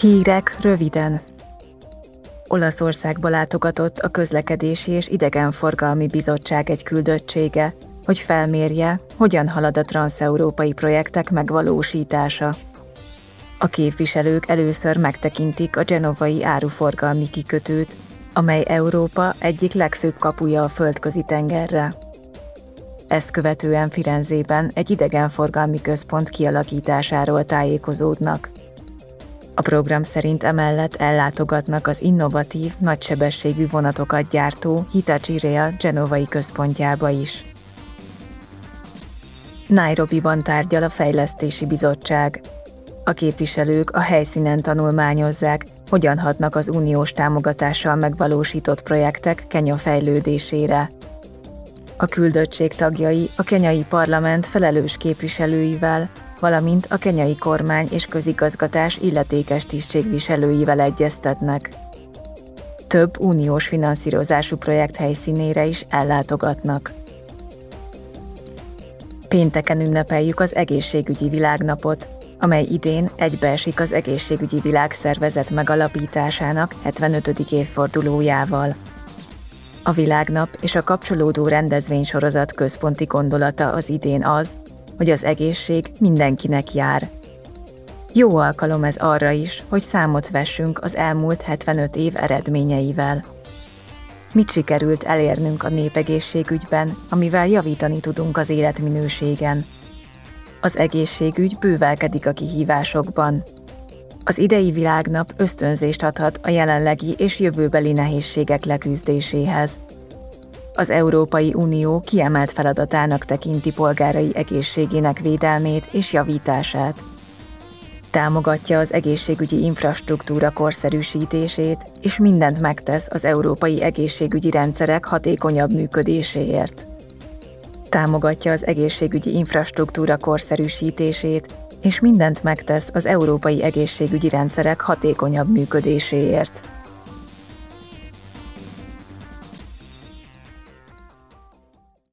Hírek röviden. Olaszországba látogatott a Közlekedési és Idegenforgalmi Bizottság egy küldöttsége, hogy felmérje, hogyan halad a transeurópai projektek megvalósítása. A képviselők először megtekintik a genovai áruforgalmi kikötőt, amely Európa egyik legfőbb kapuja a földközi tengerre. Ezt követően Firenzében egy idegenforgalmi központ kialakításáról tájékozódnak. A program szerint emellett ellátogatnak az innovatív, nagysebességű vonatokat gyártó Hitachi Rail genovai központjába is. Nairobi-ban tárgyal a Fejlesztési Bizottság. A képviselők a helyszínen tanulmányozzák, hogyan hatnak az uniós támogatással megvalósított projektek Kenya fejlődésére. A küldöttség tagjai a kenyai parlament felelős képviselőivel, valamint a kenyai kormány és közigazgatás illetékes tisztségviselőivel egyeztetnek. Több uniós finanszírozású projekt helyszínére is ellátogatnak. Pénteken ünnepeljük az egészségügyi világnapot, amely idén egybeesik az egészségügyi világszervezet megalapításának 75. évfordulójával. A világnap és a kapcsolódó rendezvénysorozat központi gondolata az idén az, hogy az egészség mindenkinek jár. Jó alkalom ez arra is, hogy számot vessünk az elmúlt 75 év eredményeivel. Mit sikerült elérnünk a népegészségügyben, amivel javítani tudunk az életminőségen? Az egészségügy bővelkedik a kihívásokban. Az idei világnap ösztönzést adhat a jelenlegi és jövőbeli nehézségek leküzdéséhez – az Európai Unió kiemelt feladatának tekinti polgárai egészségének védelmét és javítását. Támogatja az egészségügyi infrastruktúra korszerűsítését, és mindent megtesz az európai egészségügyi rendszerek hatékonyabb működéséért. Támogatja az egészségügyi infrastruktúra korszerűsítését, és mindent megtesz az európai egészségügyi rendszerek hatékonyabb működéséért.